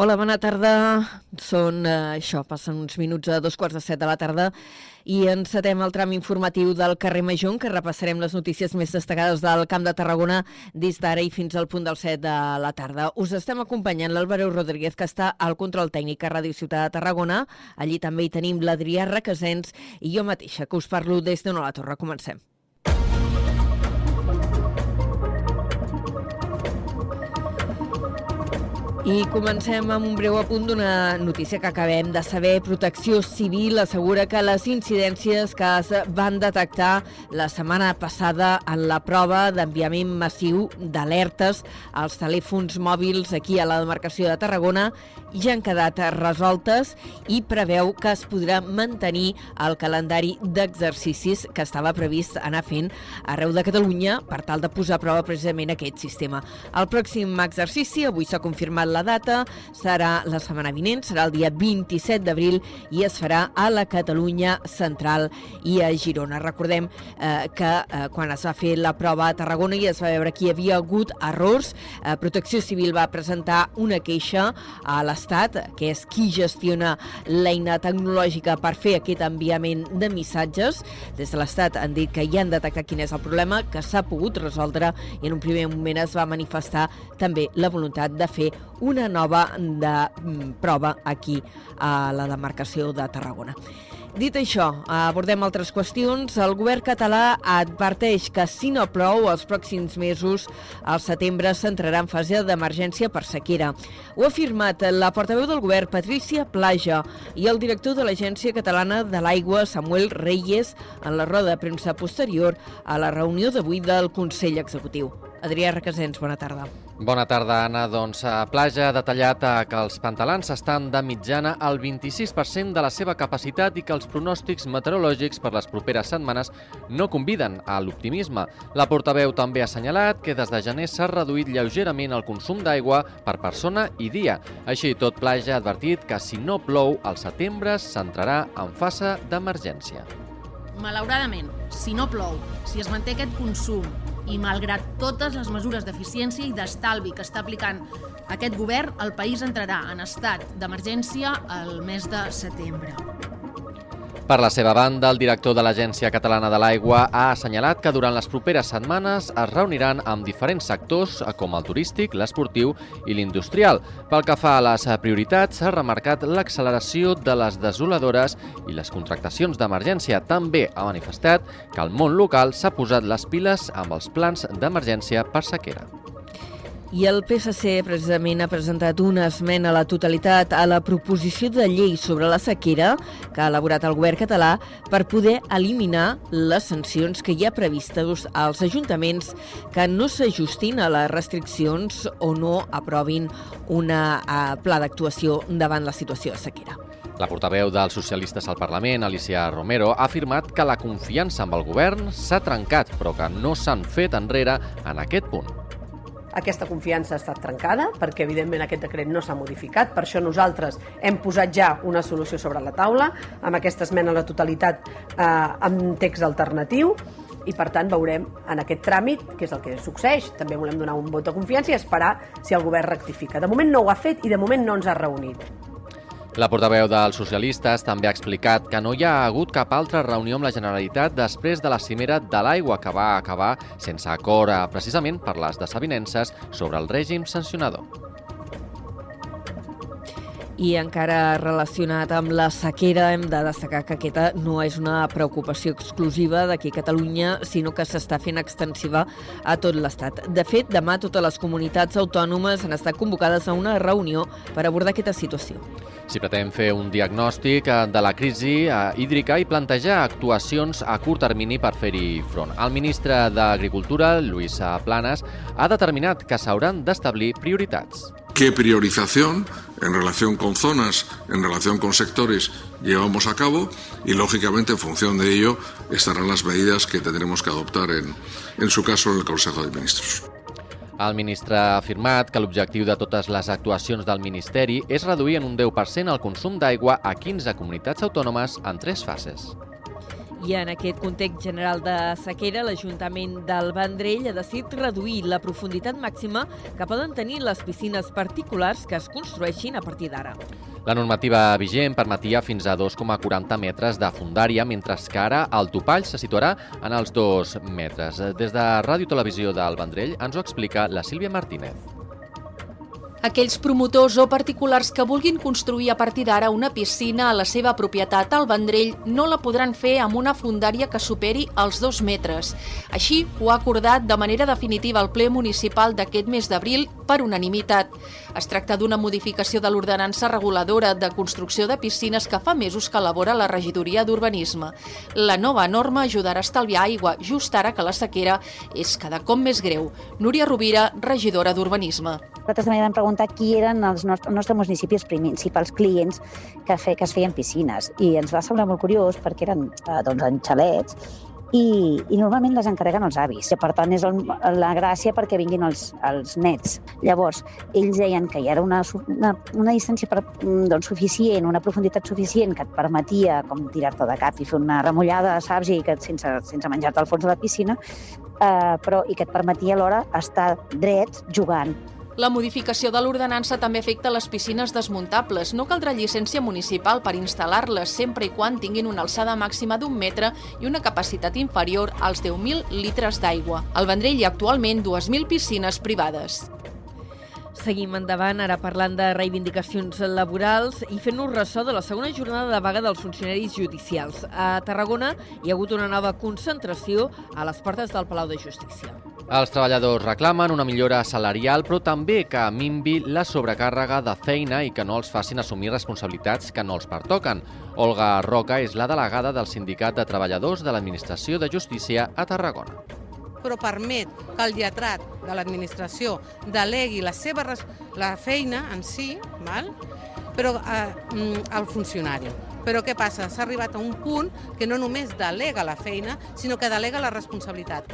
Hola, bona tarda. Són, eh, això, passen uns minuts a dos quarts de set de la tarda i encetem el tram informatiu del carrer Major, que repassarem les notícies més destacades del Camp de Tarragona des d'ara i fins al punt del set de la tarda. Us estem acompanyant l'Álvaro Rodríguez, que està al control tècnic a Ràdio Ciutat de Tarragona. Allí també hi tenim l'Adrià Requesens i jo mateixa, que us parlo des de la Torre. Comencem. I comencem amb un breu apunt d'una notícia que acabem de saber. Protecció Civil assegura que les incidències que es van detectar la setmana passada en la prova d'enviament massiu d'alertes als telèfons mòbils aquí a la demarcació de Tarragona ja han quedat resoltes i preveu que es podrà mantenir el calendari d'exercicis que estava previst anar fent arreu de Catalunya per tal de posar a prova precisament aquest sistema. El pròxim exercici, avui s'ha confirmat la data, serà la setmana vinent, serà el dia 27 d'abril i es farà a la Catalunya central i a Girona. Recordem eh, que eh, quan es va fer la prova a Tarragona i es va veure que hi havia hagut errors, eh, Protecció Civil va presentar una queixa a l'Estat, que és qui gestiona l'eina tecnològica per fer aquest enviament de missatges. Des de l'Estat han dit que ja han detectat quin és el problema, que s'ha pogut resoldre i en un primer moment es va manifestar també la voluntat de fer una nova de mm, prova aquí a la demarcació de Tarragona. Dit això, abordem altres qüestions. El govern català adverteix que si no plou els pròxims mesos, al setembre s'entrarà en fase d'emergència per sequera. Ho ha afirmat la portaveu del govern, Patricia Plaja, i el director de l'Agència Catalana de l'Aigua, Samuel Reyes, en la roda de premsa posterior a la reunió d'avui del Consell Executiu. Adrià Requesens, bona tarda. Bona tarda, Anna. Doncs a Plaja ha detallat eh, que els pantalans estan de mitjana al 26% de la seva capacitat i que els pronòstics meteorològics per les properes setmanes no conviden a l'optimisme. La portaveu també ha assenyalat que des de gener s'ha reduït lleugerament el consum d'aigua per persona i dia. Així tot, Plaja ha advertit que si no plou, al setembre s'entrarà en fase d'emergència. Malauradament, si no plou, si es manté aquest consum i malgrat totes les mesures d'eficiència i d'estalvi que està aplicant aquest govern, el país entrarà en estat d'emergència el mes de setembre. Per la seva banda, el director de l'Agència Catalana de l'Aigua ha assenyalat que durant les properes setmanes es reuniran amb diferents sectors com el turístic, l'esportiu i l'industrial. Pel que fa a les prioritats, s'ha remarcat l'acceleració de les desoladores i les contractacions d'emergència. També ha manifestat que el món local s'ha posat les piles amb els plans d'emergència per sequera. I el PSC precisament ha presentat una esmena a la totalitat a la proposició de llei sobre la sequera que ha elaborat el govern català per poder eliminar les sancions que hi ha previstes als ajuntaments que no s'ajustin a les restriccions o no aprovin un pla d'actuació davant la situació de sequera. La portaveu dels socialistes al Parlament, Alicia Romero, ha afirmat que la confiança amb el govern s'ha trencat, però que no s'han fet enrere en aquest punt. Aquesta confiança ha estat trencada perquè, evidentment, aquest decret no s'ha modificat. Per això nosaltres hem posat ja una solució sobre la taula amb aquesta esmena a la totalitat eh, amb text alternatiu i per tant veurem en aquest tràmit què és el que succeeix. També volem donar un vot de confiança i esperar si el govern rectifica. De moment no ho ha fet i de moment no ens ha reunit. La portaveu dels socialistes també ha explicat que no hi ha hagut cap altra reunió amb la Generalitat després de la cimera de l'aigua que va acabar sense acord eh, precisament per les desavinences sobre el règim sancionador. I encara relacionat amb la sequera, hem de destacar que aquesta no és una preocupació exclusiva d'aquí a Catalunya, sinó que s'està fent extensiva a tot l'Estat. De fet, demà totes les comunitats autònomes han estat convocades a una reunió per abordar aquesta situació. Si pretén fer un diagnòstic eh, de la crisi eh, hídrica i plantejar actuacions a curt termini per fer-hi front. El ministre d'Agricultura, Luis Planas, ha determinat que s'hauran d'establir prioritats. ¿Qué priorización en relación con zonas, en relación con sectores llevamos a cabo y, lógicamente, en función de ello estarán las medidas que tendremos que adoptar, en, en su caso, en el Consejo de Ministros. El ministre ha afirmat que l'objectiu de totes les actuacions del Ministeri és reduir en un 10% el consum d'aigua a 15 comunitats autònomes en tres fases. I en aquest context general de sequera, l'Ajuntament del Vendrell ha decidit reduir la profunditat màxima que poden tenir les piscines particulars que es construeixin a partir d'ara. La normativa vigent permetia fins a 2,40 metres de fundària, mentre que ara el topall se situarà en els 2 metres. Des de Ràdio Televisió del Vendrell ens ho explica la Sílvia Martínez. Aquells promotors o particulars que vulguin construir a partir d'ara una piscina a la seva propietat al Vendrell no la podran fer amb una fundària que superi els dos metres. Així ho ha acordat de manera definitiva el ple municipal d'aquest mes d'abril per unanimitat. Es tracta d'una modificació de l'ordenança reguladora de construcció de piscines que fa mesos que elabora la regidoria d'Urbanisme. La nova norma ajudarà a estalviar aigua just ara que la sequera és cada cop més greu. Núria Rovira, regidora d'Urbanisme. Nosaltres també vam preguntar qui eren els nostres, nostres municipis principals clients que, fe, que es feien piscines i ens va semblar molt curiós perquè eren eh, doncs, en xalets i, i normalment les encarreguen els avis. I, per tant, és el, la gràcia perquè vinguin els, els nets. Llavors, ells deien que hi era una, una, una distància per, doncs, suficient, una profunditat suficient que et permetia com tirar-te de cap i fer una remullada, saps, i que sense, sense menjar-te al fons de la piscina, eh, però, i que et permetia alhora estar dret jugant la modificació de l'ordenança també afecta les piscines desmuntables. No caldrà llicència municipal per instal·lar-les sempre i quan tinguin una alçada màxima d'un metre i una capacitat inferior als 10.000 litres d'aigua. Al Vendrell hi ha actualment 2.000 piscines privades. Seguim endavant, ara parlant de reivindicacions laborals i fent-nos ressò de la segona jornada de vaga dels funcionaris judicials. A Tarragona hi ha hagut una nova concentració a les portes del Palau de Justícia. Els treballadors reclamen una millora salarial, però també que minvi la sobrecàrrega de feina i que no els facin assumir responsabilitats que no els pertoquen. Olga Roca és la delegada del Sindicat de Treballadors de l'Administració de Justícia a Tarragona però permet que el lletrat de l'administració delegui la seva la feina en si, val? però eh, al mm, funcionari. Però què passa? S'ha arribat a un punt que no només delega la feina, sinó que delega la responsabilitat.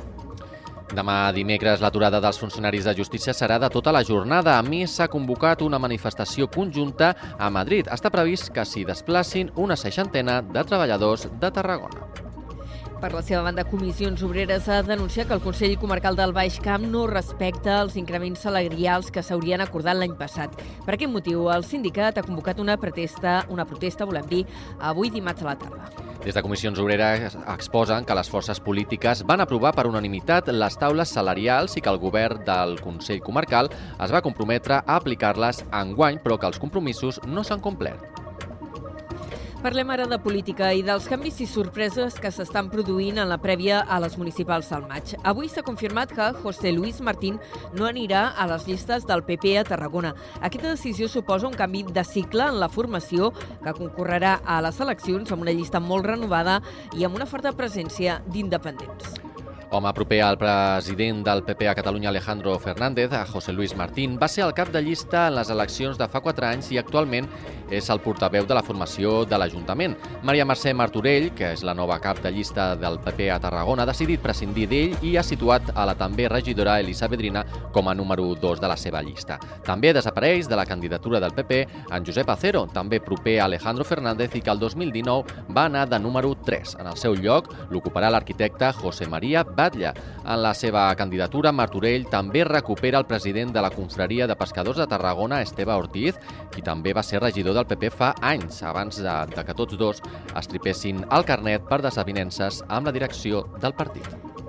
Demà dimecres l'aturada dels funcionaris de justícia serà de tota la jornada. A més, s'ha convocat una manifestació conjunta a Madrid. Està previst que s'hi desplacin una seixantena de treballadors de Tarragona. Per la seva banda, Comissions Obreres ha denunciat que el Consell Comarcal del Baix Camp no respecta els increments salarials que s'haurien acordat l'any passat. Per aquest motiu, el sindicat ha convocat una protesta, una protesta, volem dir, avui dimarts a la tarda. Des de Comissions Obreres exposen que les forces polítiques van aprovar per unanimitat les taules salarials i que el govern del Consell Comarcal es va comprometre a aplicar-les enguany, però que els compromisos no s'han complert. Parlem ara de política i dels canvis i sorpreses que s'estan produint en la prèvia a les municipals del maig. Avui s'ha confirmat que José Luis Martín no anirà a les llistes del PP a Tarragona. Aquesta decisió suposa un canvi de cicle en la formació que concorrerà a les eleccions amb una llista molt renovada i amb una forta presència d'independents. Home proper al president del PP a Catalunya, Alejandro Fernández, a José Luis Martín, va ser el cap de llista en les eleccions de fa 4 anys i actualment és el portaveu de la formació de l'Ajuntament. Maria Mercè Martorell, que és la nova cap de llista del PP a Tarragona, ha decidit prescindir d'ell i ha situat a la també regidora Elisa Bedrina com a número 2 de la seva llista. També desapareix de la candidatura del PP en Josep Acero, també proper a Alejandro Fernández i que el 2019 va anar de número 3. En el seu lloc l'ocuparà l'arquitecte José María Batlle. En la seva candidatura, Martorell també recupera el president de la Confraria de Pescadors de Tarragona, Esteve Ortiz, qui també va ser regidor del PP fa anys, abans de, de que tots dos es tripessin el carnet per desavinences amb la direcció del partit.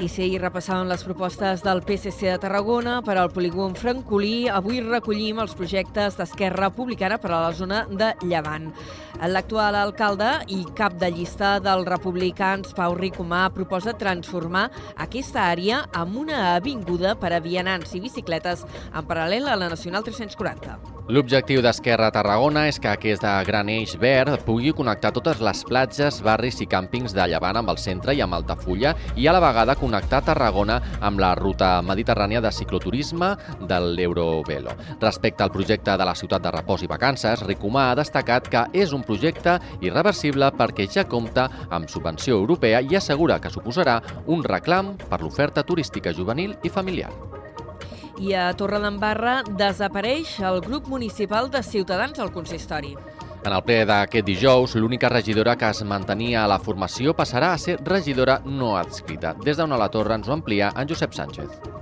I si repassàvem les propostes del PSC de Tarragona per al polígon Francolí, avui recollim els projectes d'Esquerra Republicana per a la zona de Llevant. L'actual alcalde i cap de llista dels republicans, Pau Ricomà, proposa transformar aquesta àrea amb una avinguda per a vianants i bicicletes en paral·lel a la Nacional 340. L'objectiu d'Esquerra a Tarragona és que aquest gran eix verd pugui connectar totes les platges, barris i càmpings de Llevant amb el centre i amb Altafulla i a la vegada connectar Tarragona amb la ruta mediterrània de cicloturisme de l'Eurovelo. Respecte al projecte de la ciutat de repòs i vacances, Ricomà ha destacat que és un projecte irreversible perquè ja compta amb subvenció europea i assegura que suposarà un reclam per l'oferta turística juvenil i familiar. I a Torredembarra desapareix el grup municipal de Ciutadans al consistori. En el ple d'aquest dijous, l'única regidora que es mantenia a la formació passarà a ser regidora no adscrita. Des d'on a la torre ens ho amplia en Josep Sánchez.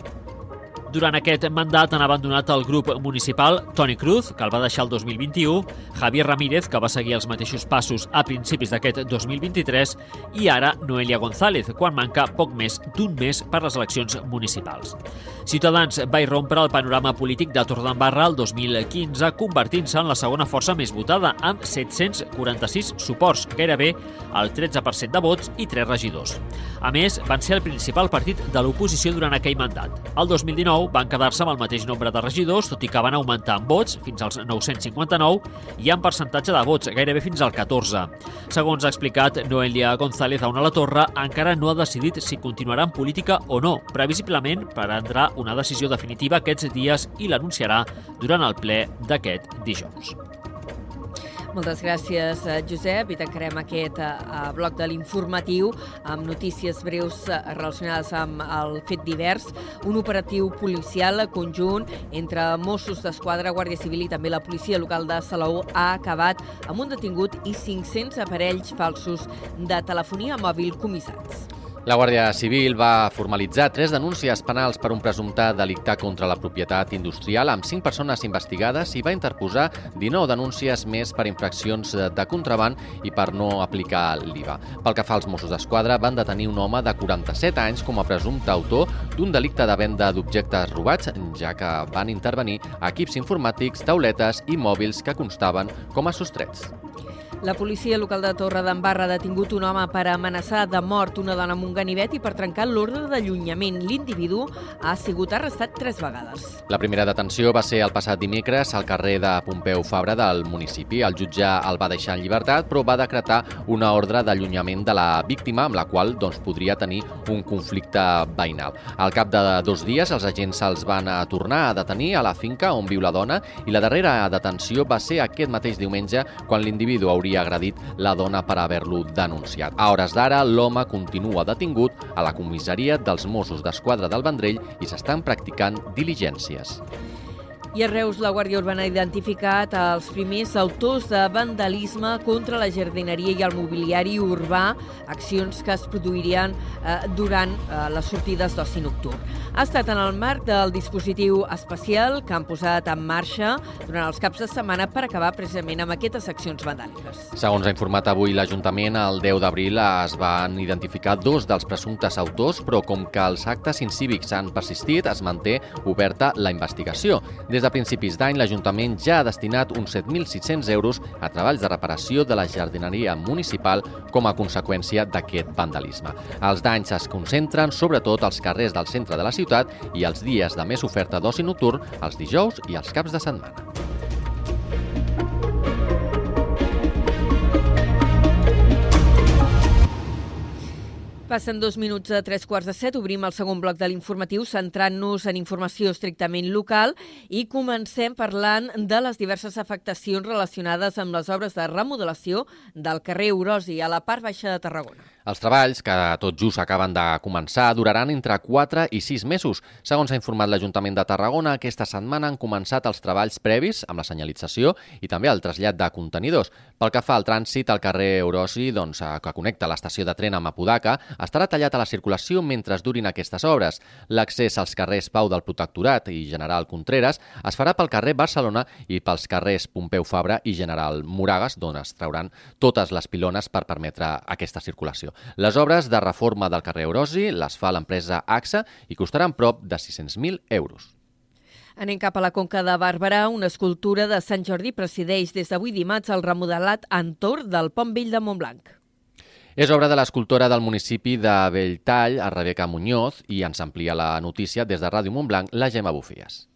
Durant aquest mandat han abandonat el grup municipal Toni Cruz, que el va deixar el 2021, Javier Ramírez, que va seguir els mateixos passos a principis d'aquest 2023, i ara Noelia González, quan manca poc més d'un mes per les eleccions municipals. Ciutadans va irrompre el panorama polític de Torredembarra el 2015, convertint-se en la segona força més votada, amb 746 suports, gairebé el 13% de vots i 3 regidors. A més, van ser el principal partit de l'oposició durant aquell mandat. El 2019 2019 van quedar-se amb el mateix nombre de regidors, tot i que van augmentar en vots fins als 959 i en percentatge de vots gairebé fins al 14. Segons ha explicat Noelia González a una la Torre, encara no ha decidit si continuarà en política o no. Previsiblement prendrà una decisió definitiva aquests dies i l'anunciarà durant el ple d'aquest dijous. Moltes gràcies, eh, Josep. I tancarem aquest uh, bloc de l'informatiu amb notícies breus relacionades amb el fet divers. Un operatiu policial conjunt entre Mossos d'Esquadra, Guàrdia Civil i també la policia local de Salou ha acabat amb un detingut i 500 aparells falsos de telefonia mòbil comissats. La Guàrdia Civil va formalitzar tres denúncies penals per un presumpte delicte contra la propietat industrial amb cinc persones investigades i va interposar 19 denúncies més per infraccions de contraband i per no aplicar l'IVA. Pel que fa als Mossos d'Esquadra, van detenir un home de 47 anys com a presumpte autor d'un delicte de venda d'objectes robats, ja que van intervenir equips informàtics, tauletes i mòbils que constaven com a sostrets. La policia local de Torre d'Embarra ha detingut un home per amenaçar de mort una dona amb un ganivet i per trencar l'ordre d'allunyament. L'individu ha sigut arrestat tres vegades. La primera detenció va ser el passat dimecres al carrer de Pompeu Fabra del municipi. El jutge el va deixar en llibertat, però va decretar una ordre d'allunyament de la víctima amb la qual doncs, podria tenir un conflicte veïnal. Al cap de dos dies, els agents se'ls van a tornar a detenir a la finca on viu la dona i la darrera detenció va ser aquest mateix diumenge quan l'individu hauria hauria agredit la dona per haver-lo denunciat. A hores d'ara, l'home continua detingut a la comissaria dels Mossos d'Esquadra del Vendrell i s'estan practicant diligències. I a Reus, la Guàrdia Urbana ha identificat els primers autors de vandalisme contra la jardineria i el mobiliari urbà, accions que es produirien eh, durant eh, les sortides d'oci nocturn. Ha estat en el marc del dispositiu especial que han posat en marxa durant els caps de setmana per acabar precisament amb aquestes accions vandàliques. Segons ha informat avui l'Ajuntament, el 10 d'abril es van identificar dos dels presumptes autors, però com que els actes incívics han persistit, es manté oberta la investigació. Des des de principis d'any, l'Ajuntament ja ha destinat uns 7.600 euros a treballs de reparació de la jardineria municipal com a conseqüència d'aquest vandalisme. Els danys es concentren sobretot als carrers del centre de la ciutat i els dies de més oferta d'oci nocturn, els dijous i els caps de setmana. Passen dos minuts a tres quarts de set. Obrim el segon bloc de l'informatiu centrant-nos en informació estrictament local i comencem parlant de les diverses afectacions relacionades amb les obres de remodelació del carrer Orosi a la part baixa de Tarragona. Els treballs, que tot just acaben de començar, duraran entre 4 i 6 mesos. Segons ha informat l'Ajuntament de Tarragona, aquesta setmana han començat els treballs previs amb la senyalització i també el trasllat de contenidors. Pel que fa al trànsit, al carrer Orosi, doncs, eh, que connecta l'estació de tren amb Apodaca, estarà tallat a la circulació mentre durin aquestes obres. L'accés als carrers Pau del Protectorat i General Contreras es farà pel carrer Barcelona i pels carrers Pompeu Fabra i General Moragas, d'on es trauran totes les pilones per permetre aquesta circulació. Les obres de reforma del carrer Orosi les fa l'empresa AXA i costaran prop de 600.000 euros. Anem cap a la Conca de Bàrbara. Una escultura de Sant Jordi presideix des d'avui dimarts el remodelat entorn del Pont Vell de Montblanc. És obra de l'escultora del municipi de Belltall, a Rebeca Muñoz, i ens amplia la notícia des de Ràdio Montblanc, la Gemma Bufies.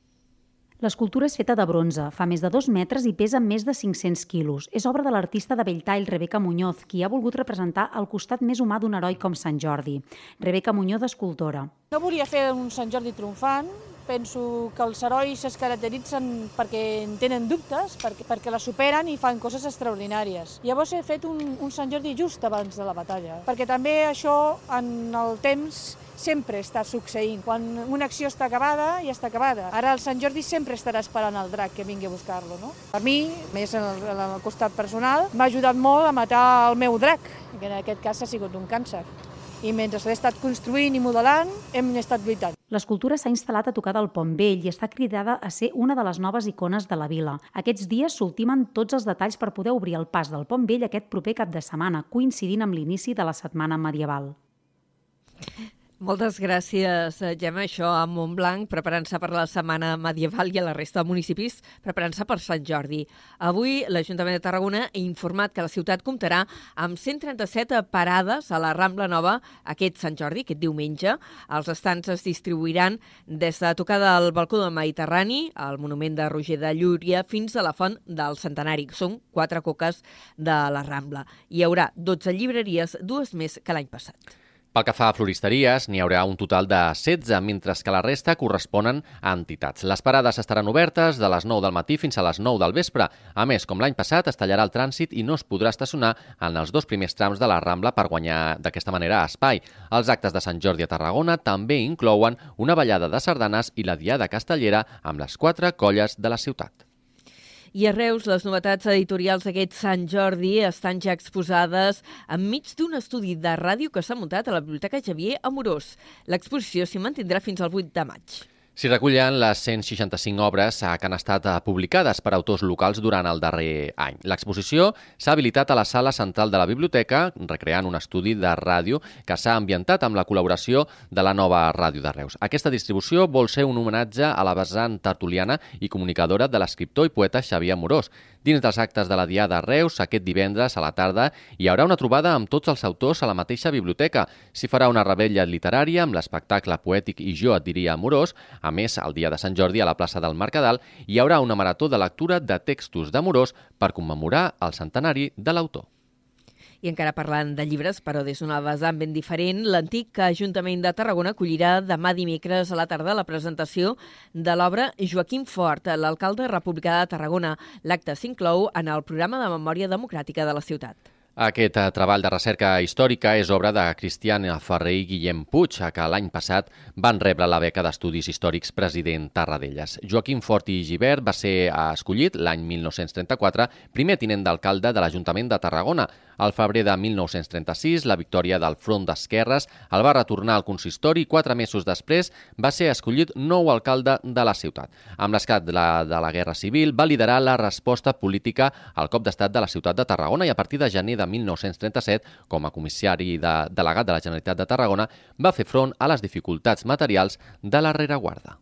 L'escultura és feta de bronze, fa més de dos metres i pesa més de 500 quilos. És obra de l'artista de Belltall, Rebeca Muñoz, qui ha volgut representar el costat més humà d'un heroi com Sant Jordi. Rebeca Muñoz, escultora. No volia fer un Sant Jordi triomfant, penso que els herois es caracteritzen perquè en tenen dubtes, perquè, perquè la superen i fan coses extraordinàries. Llavors he fet un, un Sant Jordi just abans de la batalla, perquè també això en el temps sempre està succeint. Quan una acció està acabada, ja està acabada. Ara el Sant Jordi sempre estarà esperant el drac que vingui a buscar-lo. No? Per mi, més en el, en el costat personal, m'ha ajudat molt a matar el meu drac, que en aquest cas ha sigut un càncer i mentre l'he estat construint i modelant hem estat lluitant. L'escultura s'ha instal·lat a tocar del Pont Vell i està cridada a ser una de les noves icones de la vila. Aquests dies s'ultimen tots els detalls per poder obrir el pas del Pont Vell aquest proper cap de setmana, coincidint amb l'inici de la setmana medieval. Moltes gràcies, eh, Gemma. Això a Montblanc, preparant-se per la setmana medieval i a la resta de municipis, preparant-se per Sant Jordi. Avui l'Ajuntament de Tarragona ha informat que la ciutat comptarà amb 137 parades a la Rambla Nova aquest Sant Jordi, aquest diumenge. Els estants es distribuiran des de tocar del balcó del Mediterrani, al monument de Roger de Llúria, fins a la font del Centenari. Són quatre coques de la Rambla. Hi haurà 12 llibreries, dues més que l'any passat. Pel que fa a floristeries, n'hi haurà un total de 16, mentre que la resta corresponen a entitats. Les parades estaran obertes de les 9 del matí fins a les 9 del vespre. A més, com l'any passat, es tallarà el trànsit i no es podrà estacionar en els dos primers trams de la Rambla per guanyar d'aquesta manera espai. Els actes de Sant Jordi a Tarragona també inclouen una ballada de sardanes i la diada castellera amb les quatre colles de la ciutat. I a Reus, les novetats editorials d'aquest Sant Jordi estan ja exposades enmig d'un estudi de ràdio que s'ha muntat a la Biblioteca Xavier Amorós. L'exposició s'hi mantindrà fins al 8 de maig. S'hi recullen les 165 obres que han estat eh, publicades per autors locals durant el darrer any. L'exposició s'ha habilitat a la sala central de la biblioteca, recreant un estudi de ràdio que s'ha ambientat amb la col·laboració de la nova Ràdio de Reus. Aquesta distribució vol ser un homenatge a la vessant tertuliana i comunicadora de l'escriptor i poeta Xavier Amorós. Dins dels actes de la Diada a Reus, aquest divendres a la tarda, hi haurà una trobada amb tots els autors a la mateixa biblioteca. S'hi farà una rebella literària amb l'espectacle poètic i jo et diria amorós. A més, el dia de Sant Jordi a la plaça del Mercadal hi haurà una marató de lectura de textos d'amorós per commemorar el centenari de l'autor. I encara parlant de llibres, però des d'una vessant ben diferent, l'antic Ajuntament de Tarragona acollirà demà dimecres a la tarda la presentació de l'obra Joaquim Fort, l'alcalde republicà de Tarragona. L'acte s'inclou en el programa de memòria democràtica de la ciutat. Aquest eh, treball de recerca històrica és obra de Cristian Ferrer i Guillem Puig, que l'any passat van rebre la beca d'Estudis Històrics President Tarradellas. Joaquim Fort i Givert va ser escollit l'any 1934 primer tinent d'alcalde de l'Ajuntament de Tarragona. Al febrer de 1936, la victòria del Front d'Esquerres el va retornar al consistori i quatre mesos després va ser escollit nou alcalde de la ciutat. Amb l'esclat de, la, de la Guerra Civil va liderar la resposta política al cop d'estat de la ciutat de Tarragona i a partir de gener de 1937, com a comissari de, delegat de la Generalitat de Tarragona, va fer front a les dificultats materials de la rereguarda.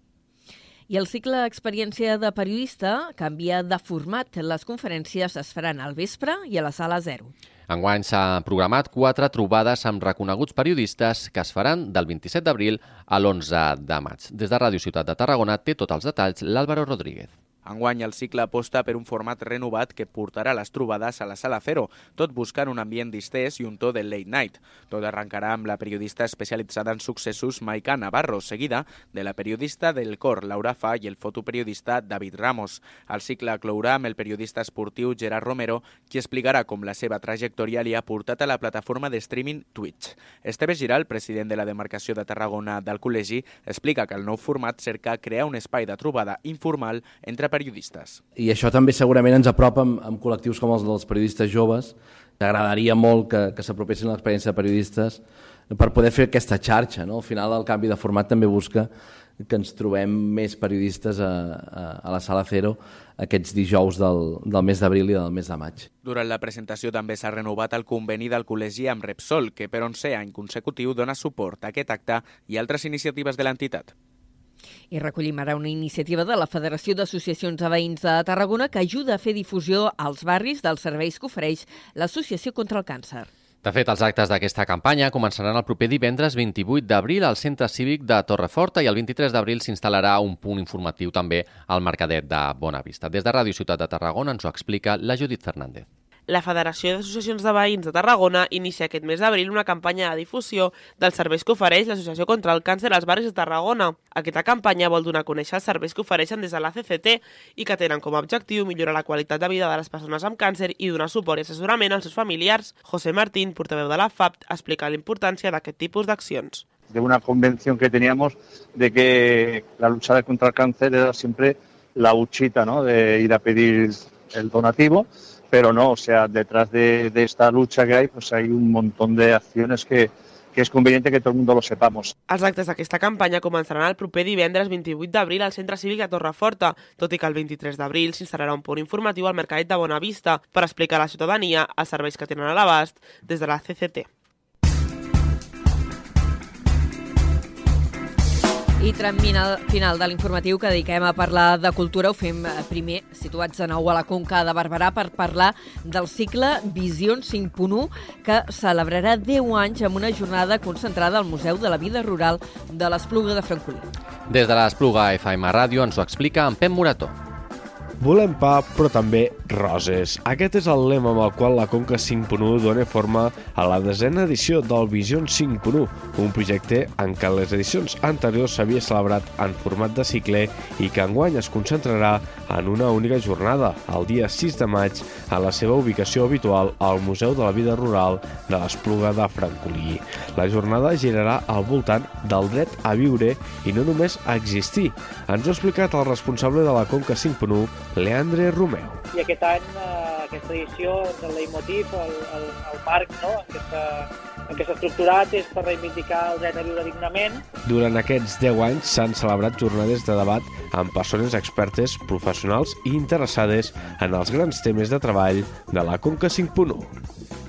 I el cicle Experiència de Periodista canvia de format. Les conferències es faran al vespre i a la sala 0. Enguany s'ha programat quatre trobades amb reconeguts periodistes que es faran del 27 d'abril a l'11 de maig. Des de Ràdio Ciutat de Tarragona té tots els detalls l'Àlvaro Rodríguez. Enguany el cicle aposta per un format renovat que portarà les trobades a la Sala Cero, tot buscant un ambient distès i un to de late night. Tot arrencarà amb la periodista especialitzada en successos Maica Navarro, seguida de la periodista del cor Laura Fa i el fotoperiodista David Ramos. El cicle clourà amb el periodista esportiu Gerard Romero, qui explicarà com la seva trajectòria li ha portat a la plataforma de streaming Twitch. Esteve Giral, president de la demarcació de Tarragona del Col·legi, explica que el nou format cerca crear un espai de trobada informal entre periodistes periodistes. I això també segurament ens apropa amb, amb col·lectius com els dels periodistes joves. Agradaria molt que, que s'apropessin a l'experiència de periodistes per poder fer aquesta xarxa. No? Al final el canvi de format també busca que ens trobem més periodistes a, a, a la Sala Cero aquests dijous del, del mes d'abril i del mes de maig. Durant la presentació també s'ha renovat el conveni del col·legi amb Repsol, que per 11 any consecutiu dona suport a aquest acte i altres iniciatives de l'entitat. I recollim ara una iniciativa de la Federació d'Associacions de Veïns de Tarragona que ajuda a fer difusió als barris dels serveis que ofereix l'Associació contra el Càncer. De fet, els actes d'aquesta campanya començaran el proper divendres 28 d'abril al Centre Cívic de Torreforta i el 23 d'abril s'instal·larà un punt informatiu també al Mercadet de Bonavista. Des de Ràdio Ciutat de Tarragona ens ho explica la Judit Fernández. La Federació d'Associacions de Veïns de Tarragona inicia aquest mes d'abril una campanya de difusió dels serveis que ofereix l'Associació contra el Càncer als barris de Tarragona. Aquesta campanya vol donar a conèixer els serveis que ofereixen des de la CCT i que tenen com a objectiu millorar la qualitat de vida de les persones amb càncer i donar suport i assessorament als seus familiars. José Martín, portaveu de la FAP, explica la importància d'aquest tipus d'accions. De una convención que teníamos de que la lucha contra el cáncer era siempre la huchita, ¿no? De ir a pedir el donativo, pero no, o sea, detrás de, de esta lucha que hay, pues hay un montón de acciones que, que és convenient que tot el món lo sepamos. Els actes d'aquesta campanya començaran el proper divendres 28 d'abril al Centre Cívic de Torreforta, tot i que el 23 d'abril s'instal·larà un punt informatiu al Mercat de Bonavista per explicar a la ciutadania els serveis que tenen a l'abast des de la CCT. I tram final, de l'informatiu que dediquem a parlar de cultura ho fem eh, primer situats de nou a la Conca de Barberà per parlar del cicle Visions 5.1 que celebrarà 10 anys amb una jornada concentrada al Museu de la Vida Rural de l'Espluga de Francolí. Des de l'Espluga FM Ràdio ens ho explica en Pep Morató. Volem pa, però també roses. Aquest és el lema amb el qual la Conca 5.1 dona forma a la desena edició del Vision 5.1, un projecte en què les edicions anteriors s'havia celebrat en format de cicle i que enguany es concentrarà en una única jornada, el dia 6 de maig, a la seva ubicació habitual al Museu de la Vida Rural de l'Espluga de Francolí. La jornada girarà al voltant del dret a viure i no només a existir. Ens ho ha explicat el responsable de la Conca 5.1, Leandre Romeu. I aquest any, eh, aquesta edició, el leitmotiv, el, el, el marc no? què en què s'ha estructurat és per reivindicar el dret a viure dignament. Durant aquests 10 anys s'han celebrat jornades de debat amb persones expertes, professionals i interessades en els grans temes de treball de la Conca 5.1.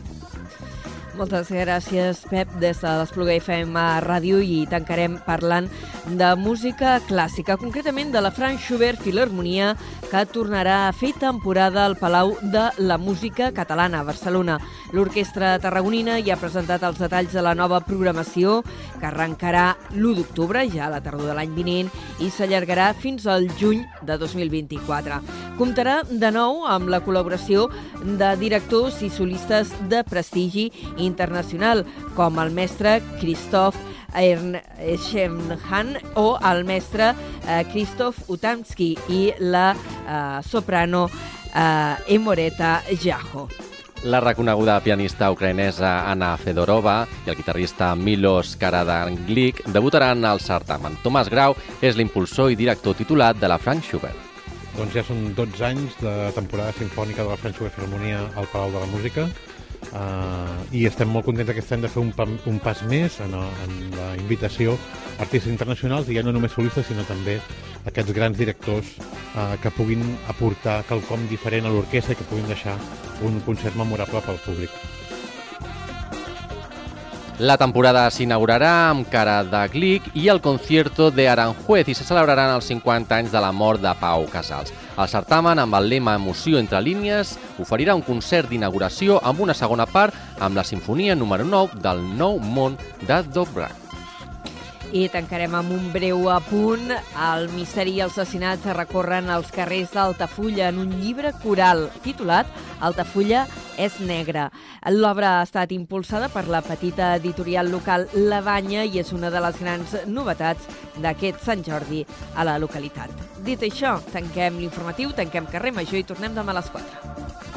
Moltes gràcies, Pep, des de l'Espluga FM Ràdio i tancarem parlant de música clàssica, concretament de la Franz Schubert Filharmonia, que tornarà a fer temporada al Palau de la Música Catalana a Barcelona. L'orquestra tarragonina ja ha presentat els detalls de la nova programació, que arrencarà l'1 d'octubre, ja a la tardor de l'any vinent, i s'allargarà fins al juny de 2024. Comptarà de nou amb la col·laboració de directors i solistes de prestigi internacional, com el mestre Christoph Ernschemhan o el mestre eh, Christoph Utamski i la eh, soprano eh, Emoreta Jajo. La reconeguda pianista ucraïnesa Anna Fedorova i el guitarrista Milos Karadanglik debutaran al certamen. Tomàs Grau és l'impulsor i director titulat de la Frank Schubert. Doncs ja són 12 anys de temporada sinfònica de la Frank Schubert Filharmonia al Palau de la Música uh, i estem molt contents aquest any de fer un, pa, un pas més en, en la invitació a artistes internacionals i ja no només solistes sinó també aquests grans directors uh, que puguin aportar quelcom diferent a l'orquestra i que puguin deixar un concert memorable pel públic. La temporada s'inaugurarà amb cara de Glic i el concierto de Aranjuez i se celebraran els 50 anys de la mort de Pau Casals. El certamen, amb el lema Emoció entre línies, oferirà un concert d'inauguració amb una segona part amb la sinfonia número 9 del Nou món de Dobrak. I tancarem amb un breu apunt. El misteri i els assassinats recorren als carrers d'Altafulla en un llibre coral titulat Altafulla és negra. L'obra ha estat impulsada per la petita editorial local La Banya i és una de les grans novetats d'aquest Sant Jordi a la localitat. Dit això, tanquem l'informatiu, tanquem carrer Major i tornem demà a les 4.